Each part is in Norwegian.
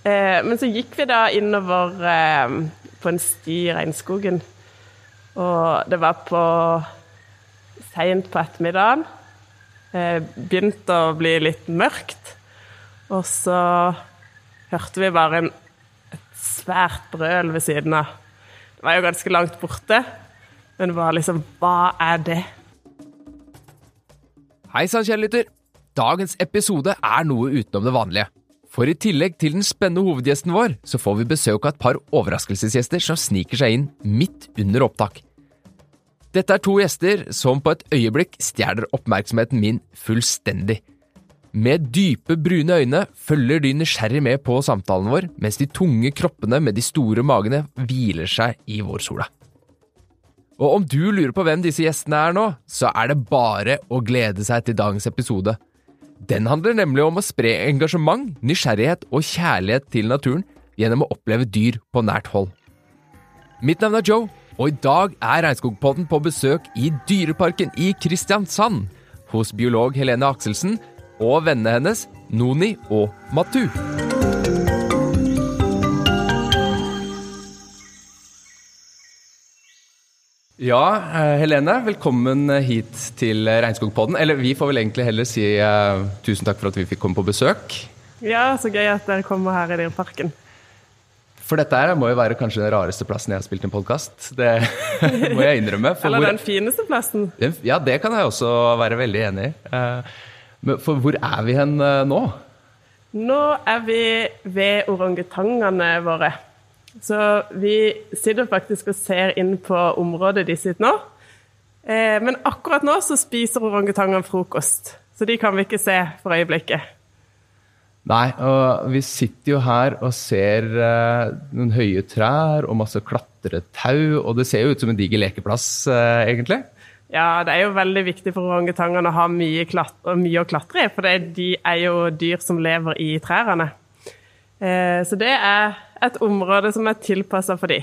Eh, men så gikk vi da innover eh, på en sti i regnskogen. Og det var på seint på ettermiddagen. Eh, begynte å bli litt mørkt. Og så hørte vi bare en, et svært brøl ved siden av. Det var jo ganske langt borte, men var liksom Hva er det? Hei sann, kjære! Dagens episode er noe utenom det vanlige. For i tillegg til den spennende hovedgjesten vår, så får vi besøk av et par overraskelsesgjester som sniker seg inn midt under opptak. Dette er to gjester som på et øyeblikk stjeler oppmerksomheten min fullstendig. Med dype, brune øyne følger de nysgjerrig med på samtalen vår, mens de tunge kroppene med de store magene hviler seg i vårsola. Og om du lurer på hvem disse gjestene er nå, så er det bare å glede seg til dagens episode. Den handler nemlig om å spre engasjement, nysgjerrighet og kjærlighet til naturen gjennom å oppleve dyr på nært hold. Mitt navn er Joe, og i dag er Regnskogpodden på besøk i Dyreparken i Kristiansand hos biolog Helene Akselsen og vennene hennes Noni og Matu. Ja, eh, Helene, velkommen hit til Regnskogpodden. Eller vi får vel egentlig heller si uh, tusen takk for at vi fikk komme på besøk. Ja, så gøy at dere kommer her i Dyreparken. For dette her må jo være kanskje den rareste plassen jeg har spilt en podkast. Det må jeg innrømme. Eller den fineste plassen. Ja, det kan jeg også være veldig enig i. Uh, for hvor er vi hen uh, nå? Nå er vi ved orangutangene våre. Så vi sitter faktisk og ser inn på området de sitter nå. Eh, men akkurat nå så spiser orangutangene frokost, så de kan vi ikke se for øyeblikket. Nei, og vi sitter jo her og ser eh, noen høye trær og masse klatretau, og det ser jo ut som en diger lekeplass, eh, egentlig. Ja, det er jo veldig viktig for orangutangene å ha mye, klatre, mye å klatre i, for de er jo dyr som lever i trærne. Eh, så det er et område som er tilpassa for de.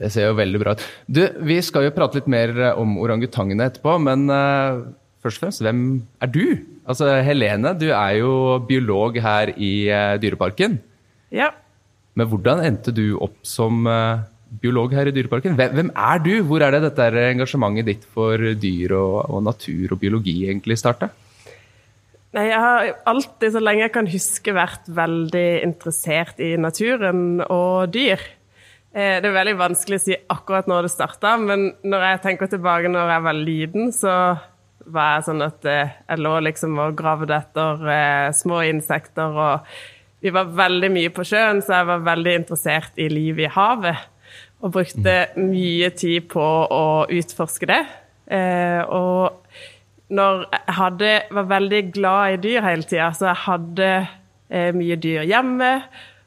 Det ser jo veldig bra ut. Du, vi skal jo prate litt mer eh, om orangutangene etterpå, men uh, først og fremst, hvem er du? Altså, Helene, du er jo biolog her i Dyreparken. Ja. Men hvordan endte du opp som biolog her i Dyreparken? Hvem, hvem, er du? Hvor er det dette engasjementet ditt for dyr og, og natur og biologi egentlig starta? Nei, Jeg har alltid, så lenge jeg kan huske, vært veldig interessert i naturen og dyr. Eh, det er veldig vanskelig å si akkurat når det starta, men når jeg tenker tilbake når jeg var liten, så var jeg sånn at eh, jeg lå liksom og gravde etter eh, små insekter. Og vi var veldig mye på sjøen, så jeg var veldig interessert i livet i havet. Og brukte mye tid på å utforske det. Og når jeg hadde, var veldig glad i dyr hele tida, så jeg hadde eh, mye dyr hjemme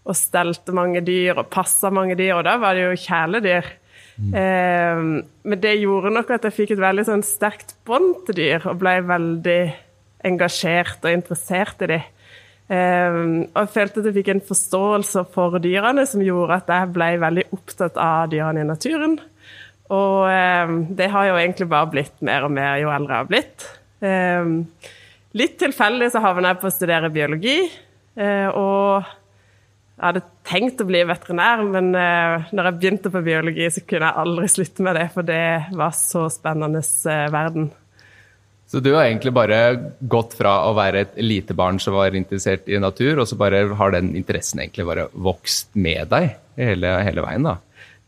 og stelte mange dyr og passa mange dyr, og da var det jo kjæledyr. Mm. Eh, men det gjorde nok at jeg fikk et veldig sånn sterkt bånd til dyr, og ble veldig engasjert og interessert i dem. Eh, og jeg følte at jeg fikk en forståelse for dyrene som gjorde at jeg ble veldig opptatt av dyrene i naturen. Og eh, det har jo egentlig bare blitt mer og mer jo eldre jeg har blitt. Eh, litt tilfeldig så havna jeg på å studere biologi, eh, og jeg hadde tenkt å bli veterinær, men eh, når jeg begynte på biologi, så kunne jeg aldri slutte med det, for det var så spennende eh, verden. Så du har egentlig bare gått fra å være et lite barn som var interessert i natur, og så bare har den interessen egentlig bare vokst med deg hele, hele veien, da?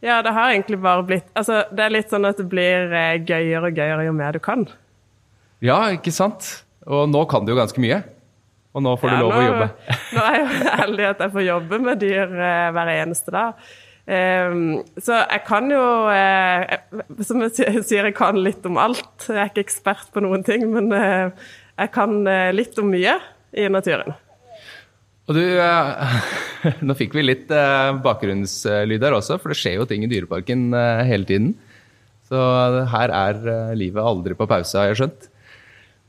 Ja, det har egentlig bare blitt Altså, det er litt sånn at det blir eh, gøyere og gøyere jo mer du kan. Ja, ikke sant? Og nå kan du jo ganske mye. Og nå får ja, du lov nå, å jobbe. nå er jeg jo heldig at jeg får jobbe med dyr eh, hver eneste dag. Um, så jeg kan jo uh, Som jeg sier, jeg kan litt om alt. Jeg er ikke ekspert på noen ting, men eh, jeg kan uh, litt om mye i naturen. Og du, eh, Nå fikk vi litt eh, bakgrunnslyd her også, for det skjer jo ting i Dyreparken eh, hele tiden. Så her er livet aldri på pause, har jeg skjønt.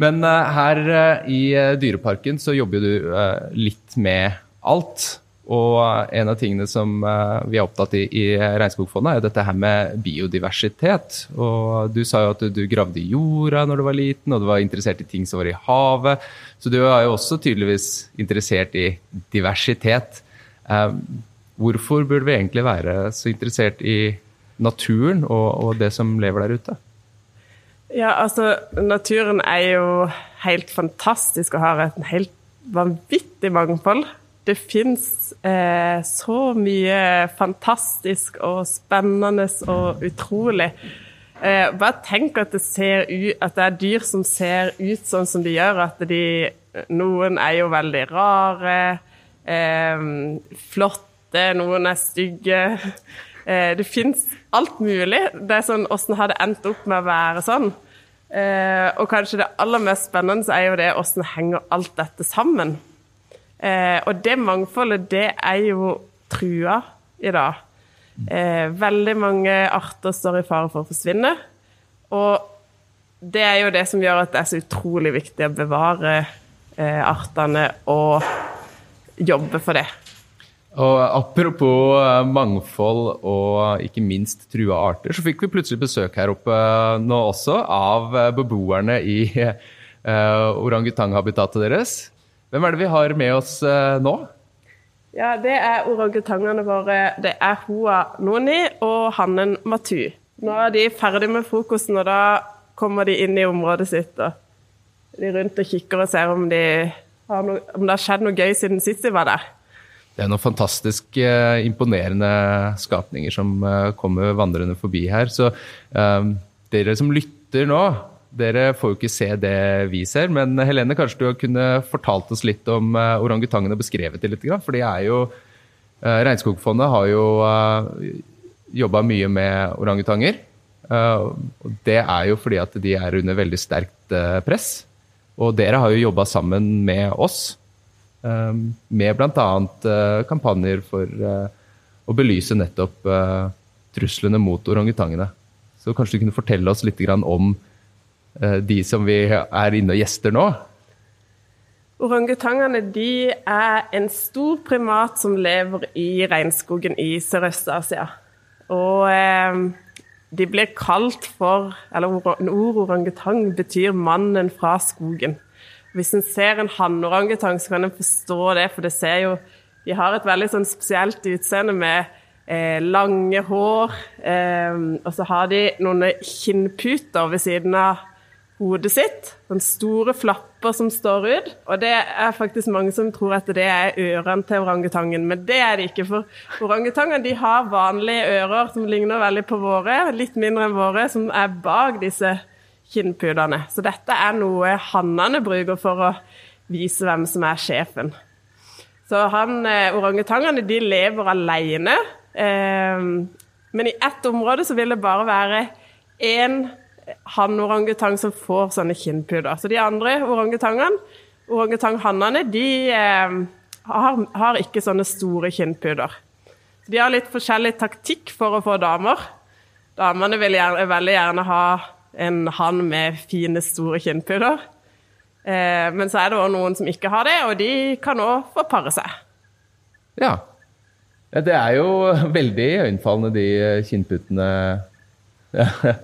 Men her i Dyreparken så jobber du litt med alt. Og en av tingene som vi er opptatt i i Regnskogfondet, er dette her med biodiversitet. Og du sa jo at du gravde i jorda når du var liten, og du var interessert i ting som var i havet. Så du er jo også tydeligvis interessert i diversitet. Hvorfor burde vi egentlig være så interessert i naturen og, og det som lever der ute? Ja, altså, naturen er jo helt fantastisk og har et helt vanvittig mangfold. Det fins eh, så mye fantastisk og spennende og utrolig. Eh, bare tenk at det, ut, at det, er dyr som ser ut sånn som de gjør. At de Noen er jo veldig rare, eh, flotte, noen er stygge. Eh, det fins alt mulig. Det er sånn, Åssen har det endt opp med å være sånn? Eh, og kanskje det aller mest spennende er jo det åssen henger alt dette sammen. Eh, og det mangfoldet, det er jo trua i dag. Eh, veldig mange arter står i fare for å forsvinne. Og det er jo det som gjør at det er så utrolig viktig å bevare eh, artene og jobbe for det. Og Apropos eh, mangfold og ikke minst trua arter, så fikk vi plutselig besøk her oppe eh, nå også av eh, beboerne i uh, orangutanghabitatet deres. Hvem er det vi har med oss uh, nå? Ja, Det er orangutangene våre. Det er Hoa Noni og hannen Matu. Nå er de ferdig med frokosten, og da kommer de inn i området sitt. og De rundt og kikker og ser om, de noe, om det har skjedd noe gøy siden sist de var der. Det er noen fantastisk uh, imponerende skapninger som uh, kommer vandrende forbi her. Så um, dere som lytter nå, dere får jo ikke se det vi ser. Men Helene, kanskje du kunne fortalt oss litt om orangutangen orangutangene og beskrevet det litt? For de er jo Regnskogfondet har jo uh, jobba mye med orangutanger. og det er jo fordi at de er under veldig sterkt press. Og dere har jo jobba sammen med oss med bl.a. Kampanjer for å belyse nettopp truslene mot orangutangene. Så kanskje du kunne fortelle oss litt om de som vi er inne og gjester nå? Orangutangene er en stor primat som lever i regnskogen i Sørøst-Asia. Og eh, de blir kalt for Eller ord orangutang betyr 'mannen fra skogen'. Hvis en ser en hannorangutang, så kan en forstå det, for det ser jo De har et veldig sånn spesielt utseende med eh, lange hår, eh, og så har de noen kinnputer ved siden av hodet sitt. Sånne store flapper som står ut. Og det er faktisk mange som tror at det er ørene til orangutangen, men det er det ikke. For orangutanger de har vanlige ører som ligner veldig på våre, litt mindre enn våre, som er bak disse kinnpudene. Så dette er noe hannene bruker for å vise hvem som er sjefen. Så han, eh, orangutangene de lever alene. Eh, men i ett område så vil det bare være én hannorangutang som får sånne kinnpuder. Så de andre orangutangene, orangutanghannene, de eh, har, har, ikke sånne store kinnpuder. De har litt forskjellig taktikk for å få damer. Damene vil gjerne, veldig gjerne ha en hann med fine, store kinnpuder. Eh, men så er det òg noen som ikke har det, og de kan òg få pare seg. Ja. Det er jo veldig iøynefallende, de kinnputene.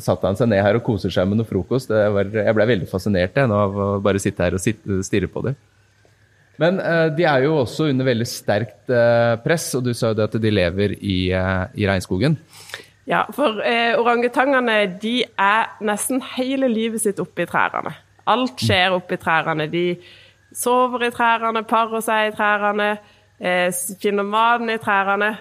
Satte han seg ned her og koser seg med noe frokost. Var, jeg ble veldig fascinert jeg, av å bare sitte her og sitte, stirre på dem. Men uh, de er jo også under veldig sterkt uh, press, og du sa jo det at de lever i, uh, i regnskogen. Ja, for eh, orangutangene de er nesten hele livet sitt oppe i trærne. Alt skjer oppe i trærne. De sover i trærne, parer seg i trærne, eh, finner maten i trærne.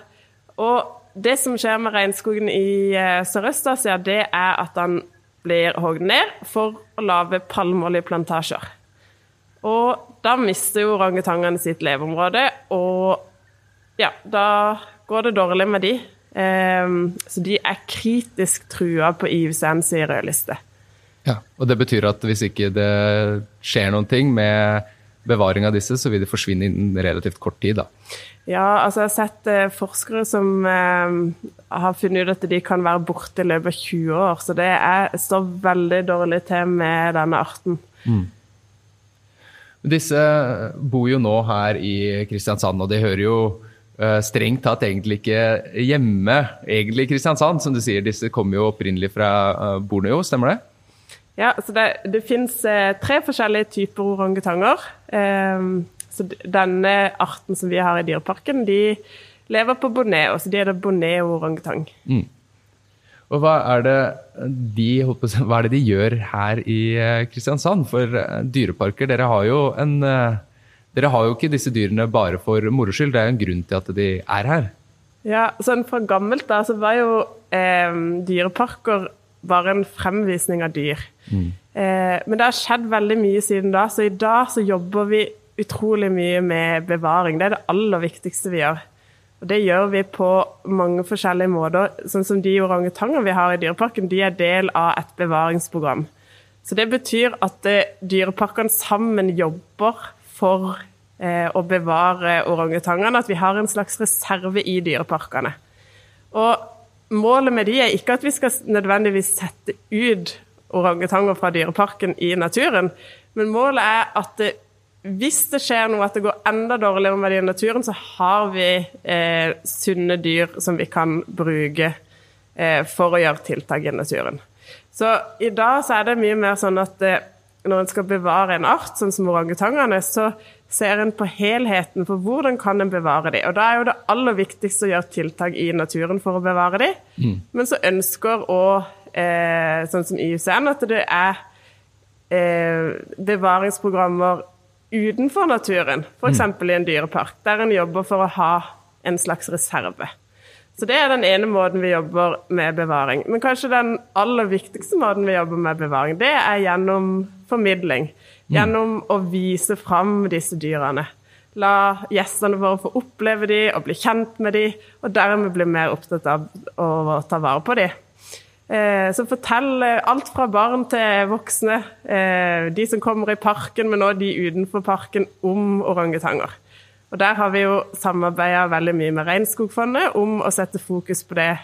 Og det som skjer med regnskogen i eh, Sørøst-Asia, det er at den blir hogd ned for å lage palmeoljeplantasjer. Og da mister jo orangutangene sitt leveområde, og ja, da går det dårlig med de. Um, så de er kritisk trua på IUCNs rødliste. Ja, og det betyr at hvis ikke det skjer noen ting med bevaring av disse, så vil de forsvinne innen relativt kort tid, da. Ja, altså jeg har sett eh, forskere som eh, har funnet ut at de kan være borte i løpet av 20 år. Så det er, står veldig dårlig til med denne arten. Mm. Disse bor jo nå her i Kristiansand, og de hører jo Eh, strengt tatt egentlig ikke hjemme egentlig i Kristiansand, som du sier. Disse kommer jo opprinnelig fra Borneo, stemmer det? Ja, så det, det fins tre forskjellige typer orangutanger. Um, Så denne arten som vi har i Dyreparken, de lever på Borneo, så de er det Borneo-orangutang. Mm. Og hva er, det de, hva er det de gjør her i eh, Kristiansand? For eh, dyreparker, dere har jo en eh, Dere har jo ikke disse dyrene bare for moro skyld, det er jo en grunn til at de er her. Ja, sånn fra gammelt da, så var jo eh, dyreparker bare en fremvisning av dyr. Mm. Eh, men det har skjedd veldig mye siden da, så i dag så jobber vi utrolig mye med bevaring. Det er det aller viktigste vi gjør. Og Det gjør vi på mange forskjellige måter. Sånn som De orangutangene vi har i Dyreparken, de er del av et bevaringsprogram. Så Det betyr at eh, dyreparkene sammen jobber for eh, å bevare orangutangene. At vi har en slags reserve i dyreparkene. Og Målet med de er ikke at vi skal nødvendigvis sette ut orangutanger fra dyreparken i naturen, men målet er at det hvis det skjer noe at det går enda dårligere med det i naturen, så har vi eh, sunne dyr som vi kan bruke eh, for å gjøre tiltak i naturen. Så i dag så er det mye mer sånn at eh, når en skal bevare en art, sånn som orangutangene, så ser en på helheten for hvordan kan en bevare dem. Og da er jo det aller viktigste å gjøre tiltak i naturen for å bevare dem. Mm. Men så ønsker òg, eh, sånn som IUCN, at det er eh, bevaringsprogrammer utenfor naturen, f.eks. Mm. i en dyrepark, der en jobber for å ha en slags reserve. Så det er den ene måten vi jobber med bevaring. Men kanskje den aller viktigste måten vi jobber med bevaring, det er gjennom formidling. Mm. Gjennom å vise fram disse dyrene. La gjestene våre få oppleve dem og bli kjent med dem, og dermed bli mer opptatt av å ta vare på dem. Eh, som forteller alt fra barn til voksne, eh, de som kommer i parken, men også de utenfor parken, om orangutanger. Og Der har vi jo samarbeida veldig mye med Regnskogfondet om å sette fokus på det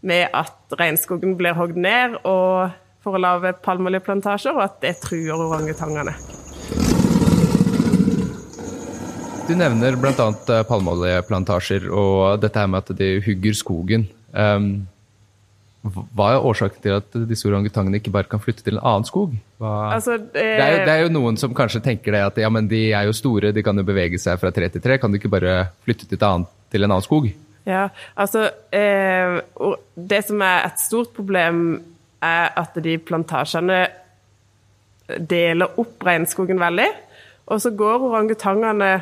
med at regnskogen blir hogd ned og for å lage palmeoljeplantasjer, og at det truer orangutangene. Du nevner bl.a. Eh, palmeoljeplantasjer og dette her med at de hugger skogen. Um, hva er årsaken til at disse orangutangene ikke bare kan flytte til en annen skog? Altså, det... Det, er jo, det... er jo, noen som kanskje tenker det at ja, men de er jo store, de kan jo bevege seg fra tre til tre. Kan de ikke bare flytte til, annet, til en annen skog? Ja, altså eh, Det som er et stort problem, er at de plantasjene deler opp regnskogen veldig. Og så går orangutangene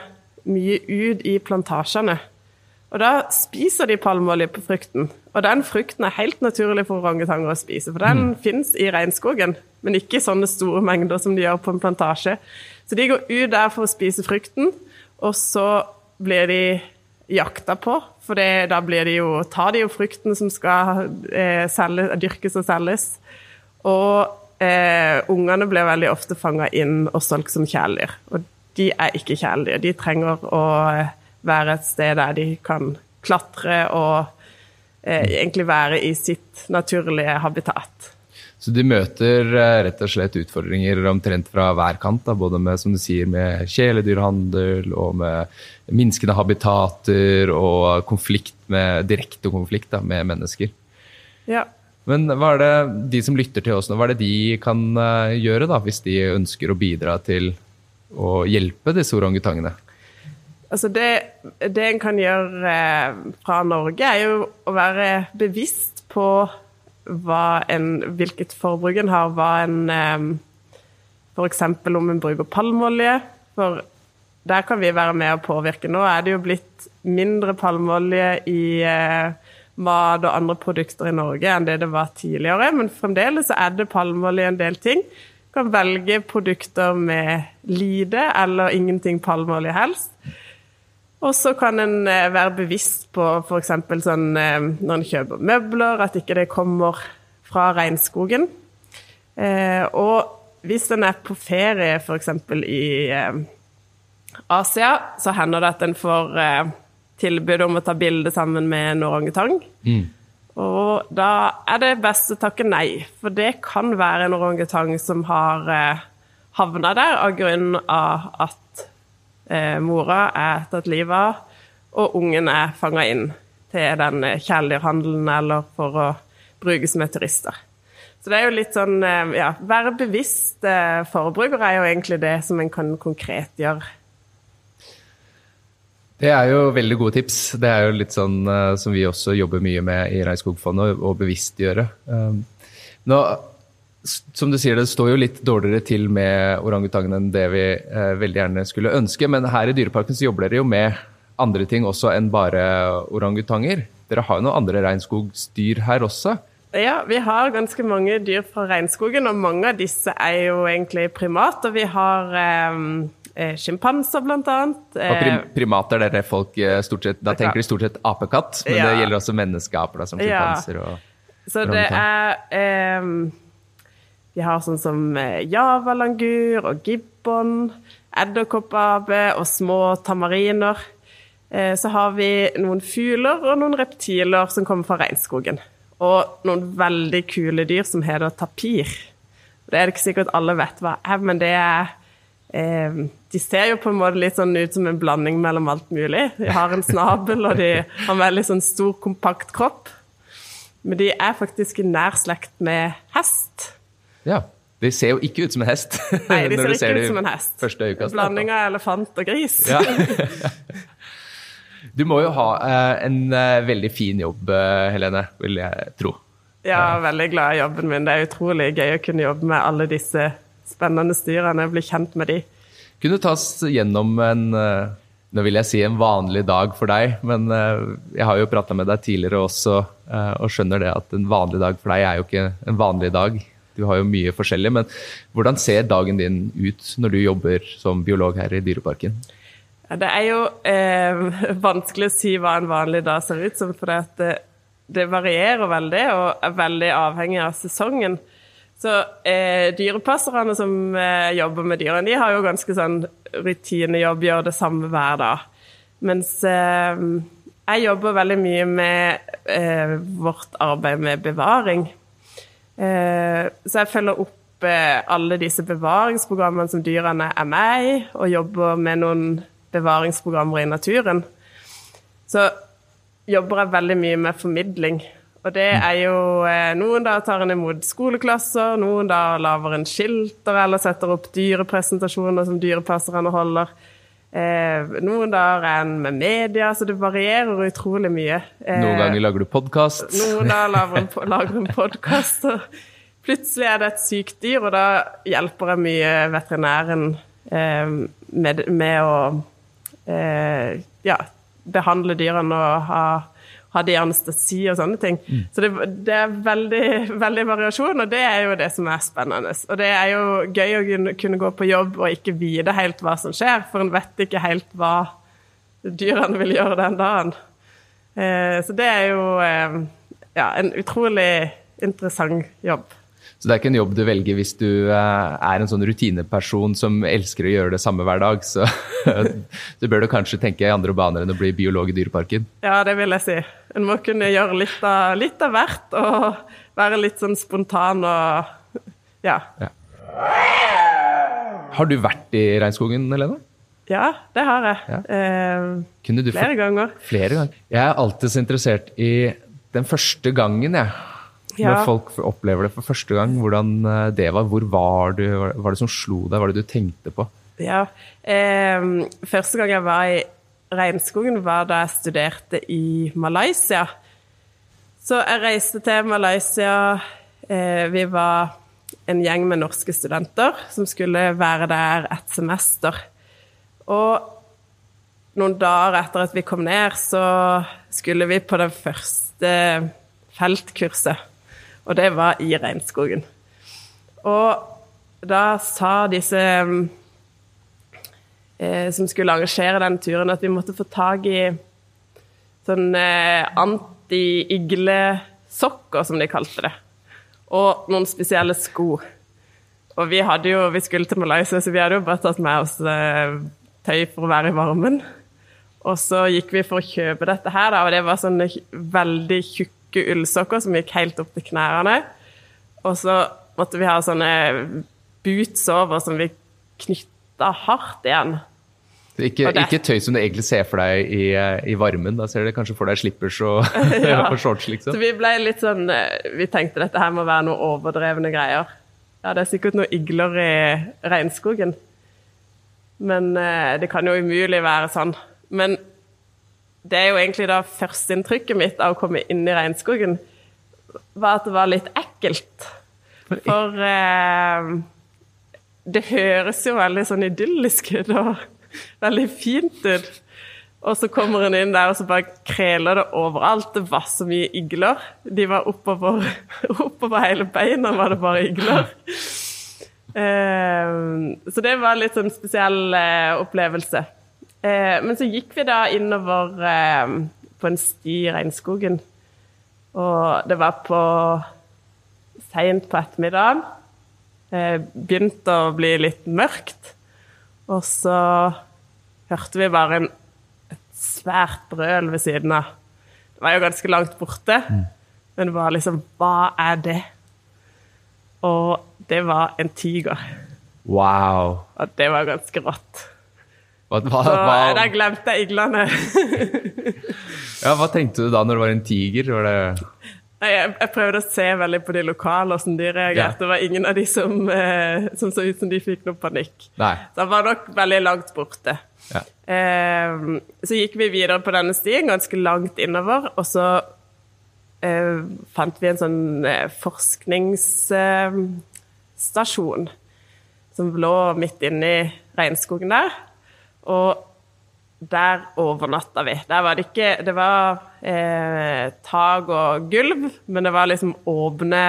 mye ut i plantasjene. Og da spiser de palmeolje på frukten. Og den frukten er helt naturlig for orangutanger å spise, for den mm. fins i regnskogen, men ikke i sånne store mengder som de gjør på en plantasje. Så de går ut der for å spise frukten, og så blir de jakta på, for det, da blir de jo, tar de jo frukten som skal eh, selges, dyrkes og selges. Og eh, ungene blir veldig ofte fanga inn og solgt som kjæledyr. Og de er ikke kjæledyr. De trenger å eh, være et sted der de kan klatre og egentlig være i sitt naturlige habitat. Så de møter eh, rett og slett utfordringer omtrent fra hver kant, da, både med som du sier, med kjæledyrhandel og med minskende habitater og konflikt med, direkte konflikt da, med mennesker. Ja. Men hva er det de som lytter til oss nå, hva er det de kan uh, gjøre da, hvis de ønsker å bidra til å hjelpe disse orangutangene? Altså det, det en kan gjøre eh, fra Norge, er jo å være bevisst på en, hvilket forbruk en har. Hva en eh, F.eks. om en bruker palmeolje. For der kan vi være med å påvirke. Nå er det jo blitt mindre palmeolje i eh, mat og andre produkter i Norge enn det det var tidligere, men fremdeles er det palmeolje en del ting. Du kan velge produkter med lite eller ingenting palmeolje helst. Og så kan en eh, være bevisst på f.eks. sånn eh, når en kjøper møbler, at ikke det kommer fra regnskogen. Eh, og hvis en er på ferie f.eks. i Asia, så hender det at en får tilbud om å ta bilde sammen med en orangutang. Mm. Og da er det best å takke nei, for det kan være en orangutang som har havna der av grunn av at mora er tatt livet av, og ungen er fanga inn til den eh, kjæledyrhandelen eller for å brukes med turister. Så det er jo litt sånn eh, Ja, være bevisst forbruker er jo egentlig det som en kan konkret gjøre. Det er jo veldig gode tips. Det er jo litt sånn som vi også jobber mye med i Regnskogfondet, å bevisstgjøre. Nå, som du sier, det står jo litt dårligere til med orangutangen enn det vi eh, veldig gjerne skulle ønske, men her i Dyreparken så jobber dere jo med andre ting også enn bare orangutanger. Dere har jo noen andre regnskogsdyr her også? Ja, vi har ganske mange dyr fra regnskogen, og mange av disse er jo egentlig primater. Vi har um eh, sjimpanser, blant annet. Og prim eh, primater, der folk eh, stort sett, da tenker de stort sett apekatt, men ja. det gjelder også menneskeaper, da, som sjimpanser ja. og Så det er eh, Vi har sånn som eh, javalangur og gibbon, edderkoppape og små tamariner. Eh, så har vi noen fugler og noen reptiler som kommer fra regnskogen. Og noen veldig kule dyr som heter tapir. Det er det ikke sikkert alle vet hva er, men det er eh, de ser jo på en måte litt sånn ut som en blanding mellom alt mulig. De har en snabel, og de har en veldig sånn stor, kompakt kropp. Men de er faktisk i nær slekt med hest. Ja. De ser jo ikke ut som en hest. Nei, de ser ikke ut som en hest. Første øyekast. Blanding av elefant og gris. Ja. Du må jo ha eh, en eh, veldig fin jobb, eh, Helene, vil jeg tro. Ja, veldig glad i jobben min. Det er utrolig gøy å kunne jobbe med alle disse spennende styrene, bli kjent med de. Kunne ta oss gjennom en nå vil jeg si en vanlig dag for deg, men jeg har jo prata med deg tidligere også og skjønner det at en vanlig dag for deg er jo ikke en vanlig dag. Du har jo mye forskjellig, men hvordan ser dagen din ut når du jobber som biolog her i Dyreparken? det er jo eh, vanskelig å si hva en vanlig dag ser ut som, for det, det varierer veldig og er veldig avhengig av sesongen. Så eh, dyrepasserne som eh, jobber med dyrene, de har jo ganske sånn rutinejobb, gjør det samme hver dag. Mens eh, jeg jobber veldig mye med eh, vårt arbeid med bevaring. Eh, så jeg følger opp eh, alle disse bevaringsprogrammene som dyrene er med i, og jobber med noen bevaringsprogrammer i naturen. Så jobber jeg veldig mye med formidling. Og det er jo eh, Noen da tar en imot skoleklasser, noen da lager en skilter eller setter opp dyrepresentasjoner som dyrepasserne holder. Eh, noen dager er en med media, så det varierer utrolig mye. Eh, noen ganger lager du podkast. Noen dager lager en, lager en podkast. Plutselig er det et sykt dyr, og da hjelper jeg mye veterinæren eh, med, med, å eh, ja, behandle dyrene og ha hadde anestesi og sånne ting. Mm. Så det, det, er veldig, veldig variasjon, og det er jo det som er spennende. Og det er jo gøy å kunne, gå på jobb og ikke vite helt hva som skjer, for en vet ikke helt hva dyrene vil gjøre den dagen. Eh, så det er jo eh, ja, en utrolig interessant jobb. Så det er ikke en jobb du velger hvis du eh, er en sånn rutineperson som elsker å gjøre det samme hver dag. Så du bør du kanskje tenke i andre baner enn å bli biolog i Dyreparken. Ja, det vil jeg si. En må kunne gjøre litt av, litt av hvert og være litt sånn spontan og ja. ja. Har du vært i regnskogen, Helene? Ja, det har jeg. Ja. Eh, flere ganger. Flere ganger. Jeg er alltid så interessert i den første gangen, jeg ja. Når folk opplever det for første gang, hvordan eh, det var. Hvor var du? Hva var det som slo deg? Hva var det du tenkte på? Ja, eh, Første gang jeg var i regnskogen, var da jeg studerte i Malaysia. Så jeg reiste til Malaysia. Eh, vi var en gjeng med norske studenter som skulle være der et semester. Og noen dager etter at vi kom ned, så skulle vi på det første feltkurset og det var i regnskogen. Og da sa disse eh, som skulle arrangere den turen, at vi måtte få tak i sånn eh, anti-iglesokker, som de kalte det. Og noen spesielle sko. Og vi hadde jo, vi skulle til Malaysia, så vi hadde jo bare tatt med oss eh, tøy for å være i varmen. Og så gikk vi for å kjøpe dette her, og det var sånne veldig tjukke ullsokker som gikk helt opp til knærne. Og så måtte vi ha sånne boots over som vi knytta hardt igjen. Ikke, ikke, tøy som du egentlig ser for deg i, i varmen. Da ser du kanskje for deg slippers og, ja. og shorts, liksom. Så vi ble litt sånn Vi tenkte dette her må være noe overdrevne greier. Ja, det er sikkert noen igler i regnskogen. Men eh, det kan jo umulig være sånn. Men det er jo egentlig da førsteinntrykket mitt av å komme inn i regnskogen, var at det var litt ekkelt. For eh, det høres jo veldig sånn idyllisk ut og veldig fint ut. Og så kommer hun inn der, og så bare kreler det overalt. Det var så mye igler. De var oppover, oppover hele beina, var det bare igler. Eh, så det var litt sånn spesiell eh, opplevelse. Eh, men så gikk vi da innover på en sti i regnskogen. Og det var på seint på ettermiddagen. Begynte å bli litt mørkt. Og så hørte vi bare en, et svært brøl ved siden av. Det var jo ganske langt borte, mm. men det var liksom Hva er det? Og det var en tiger. Wow. Og det var ganske rått. Hva, hva, så hva, da glemte jeg iglene. ja, hva tenkte du da når det var en tiger? Var det jeg, jeg, prøvde å se veldig på de lokale, hvordan de reagerte. Ja. Det var ingen av de som, eh, som, så ut som de fikk noe panikk. Nei. Så han var nok veldig langt borte. Ja. Eh, så gikk vi videre på denne stien, ganske langt innover, og så eh, fant vi en sånn eh, forskningsstasjon som lå midt inne i regnskogen der. Og der overnatta vi. Der var det ikke Det var eh, tak og gulv, men det var liksom åpne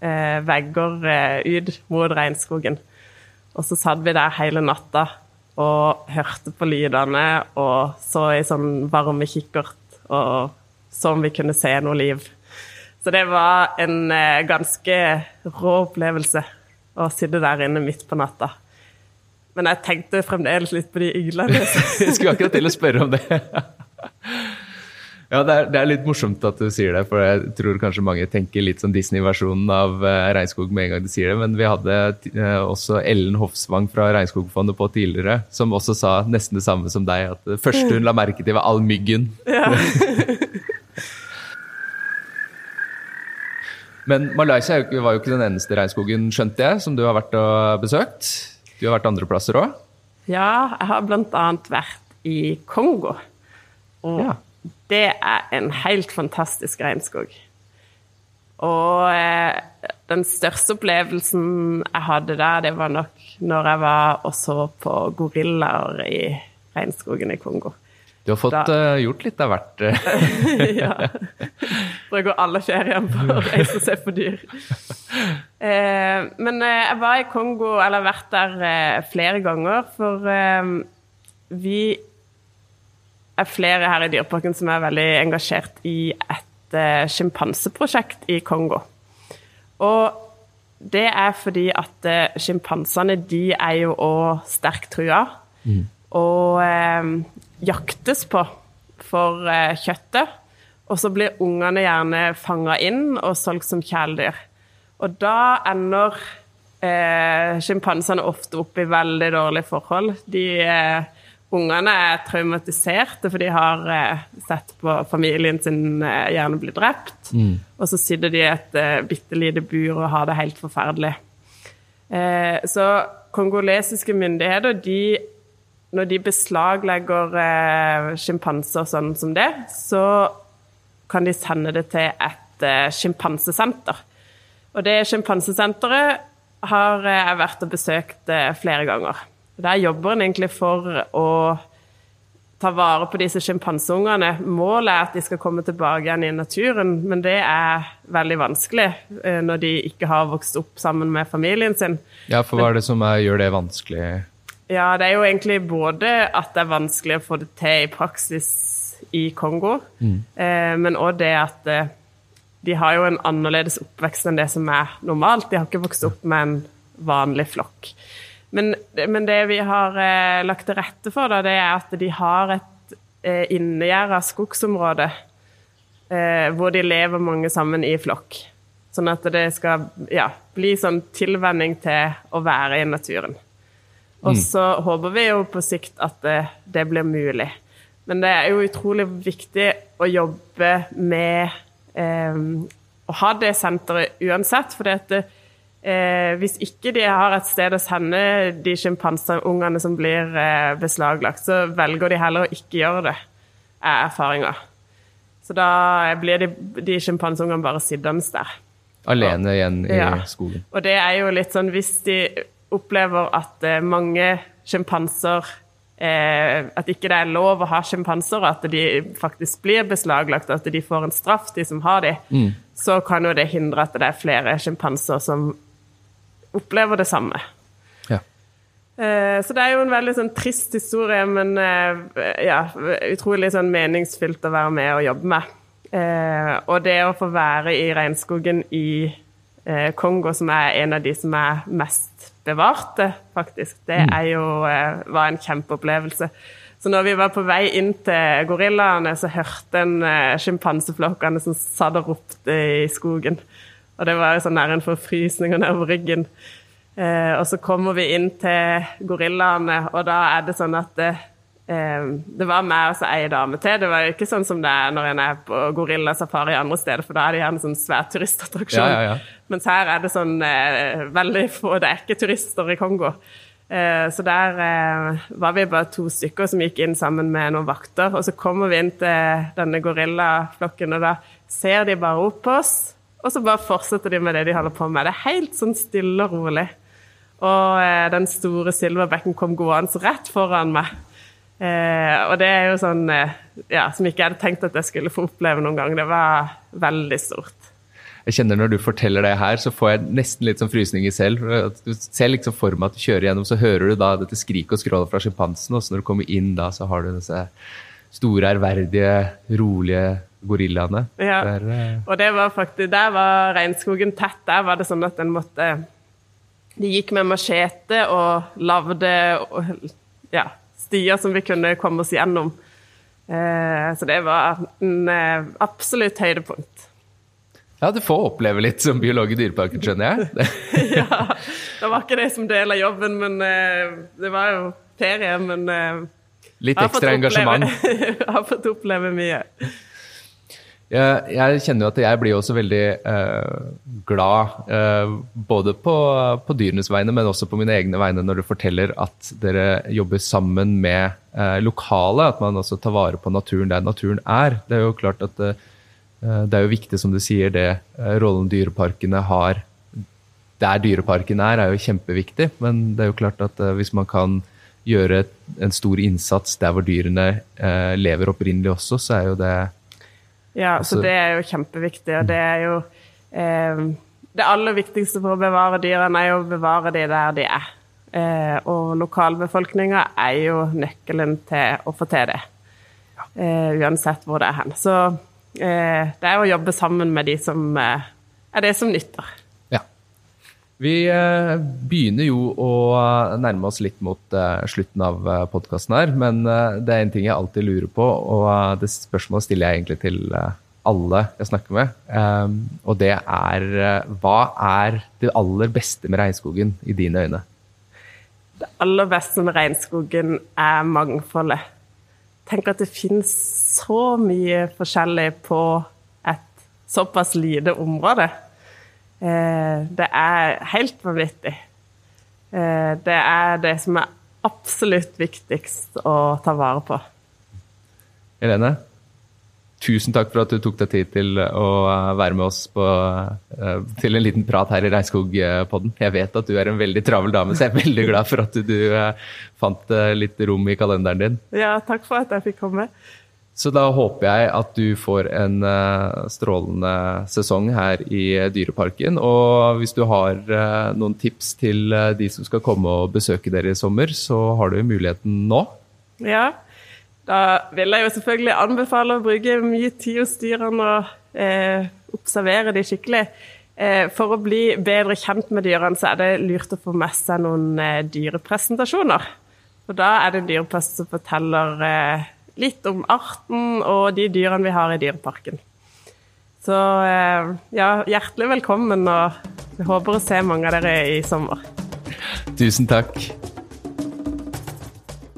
eh, vegger eh, ut mot regnskogen. Og så satt vi der hele natta og hørte på lydene og så i sånn varme kikkert og så om vi kunne se noe liv. Så det var en eh, ganske rå opplevelse å sitte der inne midt på natta. Men jeg tenkte fremdeles litt på de iglene. jeg skulle akkurat til å spørre om det. ja, det er, det er, litt morsomt at du sier det, for jeg tror kanskje mange tenker litt sånn Disney-versjonen av uh, Regnskog med en gang de sier det. Men vi hadde uh, også Ellen Hofsvang fra Regnskogfondet på tidligere, som også sa nesten det samme som deg, at det første hun la merke til, var all myggen. Ja. Men Malaysia var jo ikke den eneste regnskogen, skjønte jeg, som du har vært og besøkt. Du har vært andre plasser òg? Ja, jeg har bl.a. vært i Kongo. Og ja. det er en helt fantastisk regnskog. Og eh, den største opplevelsen jeg hadde der, det var nok når jeg var og så på gorillaer i regnskogen i Kongo. Du har fått da, uh, gjort litt av hvert. ja. Da går alle ferien på å reise og se på dyr. Uh, men uh, jeg var i Kongo, eller har vært der flere ganger, for vi er flere her i Dyreparken som er veldig engasjert i et sjimpanseprosjekt i Kongo. Og det er fordi at sjimpansene, de er jo òg sterkt trua. Mm. Og jaktes på for eh, kjøttet. Og så blir ungene gjerne fanga inn og solgt som kjæledyr. Og da ender eh, sjimpansene ofte opp i veldig dårlige forhold. De eh, Ungene er traumatiserte, for de har eh, sett på familien sin eh, gjerne bli drept. Mm. Og så sitter de i et eh, bitte lite bur og har det helt forferdelig. Eh, så kongolesiske myndigheter de når de beslaglegger eh, sjimpanser sånn som det, så kan de sende det til et eh, sjimpansesenter. Og det sjimpansesenteret har eh, jeg vært og besøkt eh, flere ganger. Der jobber en egentlig for å ta vare på disse sjimpanseungene. Målet er at de skal komme tilbake igjen i naturen, men det er veldig vanskelig eh, når de ikke har vokst opp sammen med familien sin. Ja, for hva er det som er, gjør det vanskelig? Ja, det er jo egentlig både at det er vanskelig å få det til i praksis i Kongo, mm. eh, men òg det at eh, de har jo en annerledes oppvekst enn det som er normalt. De har ikke vokst opp med en vanlig flokk. Men, men det vi har eh, lagt til rette for, da, det er at de har et eh, innegjerda skogsområde eh, hvor de lever mange sammen i flokk. Sånn at det skal ja, bli sånn tilvenning til å være i naturen. Og mm. så håper vi jo på sikt at det, det, blir mulig. Men det er jo utrolig viktig å jobbe med eh, å ha det senteret uansett. For eh, hvis ikke de har et sted å sende de sjimpanseungene som blir eh, beslaglagt, så velger de heller å ikke gjøre det. er erfaringa. Så da blir de, de sjimpansungene bare sittende der. Alene igjen i Ja. skogen. Og det er jo litt sånn hvis de opplever at eh, mange sjimpanser eh, At ikke det er lov å ha sjimpanser, og at de faktisk blir beslaglagt, at de får en straff, de som har de, så kan jo det hindre at det er flere sjimpanser som opplever det samme. Ja. Eh, Så det er jo en veldig sånn trist historie, men eh, ja, utrolig sånn meningsfylt å være med og jobbe med. Og det å få være i regnskogen i Kongo, som er en av de som er mest bevarte, faktisk, det er jo, eh, var en kjempeopplevelse. Så når vi var på vei inn til gorillaene, så hørte en eh, sjimpanseflokkene som satt og ropte i skogen. Og det var jo sånn nær en forfrysning nedover ryggen. Eh, og så kommer vi inn til gorillaene, og da er det sånn at det, eh, det var meg og så ei dame til. Det var jo ikke sånn som det er når en er på gorillasafari andre steder, for da er det gjerne sånn svær turistattraksjon. Ja, ja, ja. Mens her er det sånn eh, veldig få Det er ikke turister i Kongo. Eh, så der eh, var vi bare to stykker som gikk inn sammen med noen vakter. Og så kommer vi inn til denne gorillaflokken, og da ser de bare opp på oss. Og så bare fortsetter de med det de holder på med. Det er helt sånn stille og rolig. Og eh, den store silverbekken kom gående rett foran meg. Eh, og det er jo sånn eh, ja, som ikke jeg hadde tenkt at jeg skulle få oppleve noen gang. Det var veldig stort. Jeg kjenner Når du forteller det her, så får jeg nesten litt sånn frysninger selv. Du ser liksom for meg at du kjører gjennom, så hører du da dette skriket og skrålet fra sjimpansen, og så når du kommer inn da, så har du disse store, ærverdige, rolige gorillaene. Ja. Det er, eh, Og det var faktisk, der var regnskogen tett. Der var det sånn at en måtte De gikk med machete og lagde ja, stier som vi kunne komme oss gjennom. Eh, så det var en eh, absolutt høydepunkt. ja, du får oppleve litt som biolog i Dyreparken, skjønner jeg. Ja, det var ikke det som del av jobben, men eh, det var jo ferie. Men Litt ekstra engasjement. Jeg har fått oppleve mye. Jeg, jeg kjenner jo at jeg blir også veldig eh, glad, eh, både på, på dyrenes vegne, men også på mine egne vegne, når du forteller at dere jobber sammen med eh, lokale, at man også tar vare på naturen der naturen er. Det er jo klart at eh, det er jo viktig, som du sier, det eh, rollen dyreparkene har der dyreparken er, er jo kjempeviktig. Men det er jo klart at eh, hvis man kan gjøre en stor innsats der hvor dyrene eh, lever opprinnelig også, så er jo det Ja, Altså- så det er jo kjempeviktig, og det er jo eh, Det aller viktigste for å bevare dyrene er jo å bevare de der de er. Eh, og lokalbefolkninga er jo nøkkelen til å få til det. Eh, uansett hvor det er hen. Så eh, det er å jobbe sammen med de som eh, er det som nytter. Vi eh, begynner jo å eh, nærme oss litt mot eh, slutten av podkasten her, men det er en ting jeg alltid lurer på, og det spørsmålet stiller jeg egentlig til alle jeg snakker med. Um, og det er hva er det aller beste med regnskogen i dine øyne? Det aller beste med regnskogen er mangfoldet. Tenk at det finnes så mye forskjellig på et såpass lite område. Eh, det er helt vanvittig. Eh, det er det som er absolutt viktigst å ta vare på. Helene? Tusen takk for at du tok deg tid til å eh, være med oss på, til en liten prat her i Regnskogpodden. Jeg vet at du er en veldig travel dame, så jeg er veldig glad for at du, fant litt rom i kalenderen din. Ja, takk for at jeg fikk komme. Så da håper jeg at du får en eh, strålende sesong her i Dyreparken. Og hvis du har eh, noen tips til eh, de som skal komme og besøke dere i sommer, så har du muligheten nå. Ja, da vil jeg jo selvfølgelig anbefale å bruke mye tid hos dyrene og eh, observere de skikkelig. Eh, for å bli bedre kjent med dyrene, så er det lurt å få med seg noen eh, dyrepresentasjoner. Og da er det en dyreprest som forteller litt om arten og de dyrene vi har i dyreparken. Så eh, ja, hjertelig velkommen, og jeg håper å se mange av dere i sommer. Tusen takk.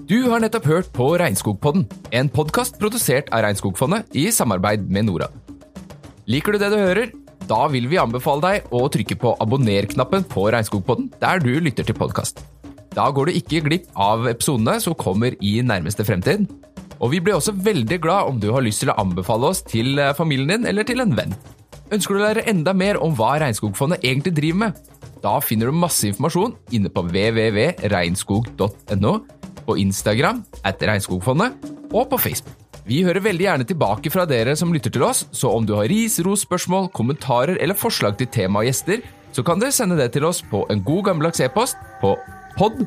Du har nettopp hørt på Regnskogpodden, en podkast produsert av Regnskogfondet i samarbeid med Norad. Liker du det du hører? Da vil vi anbefale deg å trykke på abonner-knappen på Regnskogpodden der du lytter til podkast. Da går du ikke glipp av episodene som kommer i nærmeste fremtid. Og vi blir også veldig glad om du har lyst til å anbefale oss til eh, familien din eller til en venn. Ønsker du å lære enda mer om hva Regnskogfondet egentlig driver med? Da finner du masse informasjon inne på www.regnskog.no, på Instagram at Regnskogfondet og på Facebook. Vi hører veldig gjerne tilbake fra dere som lytter til oss, så om du har ris, ros, spørsmål, kommentarer eller forslag til tema og gjester, så kan dere sende det til oss på en god gammeldags e-post på pod.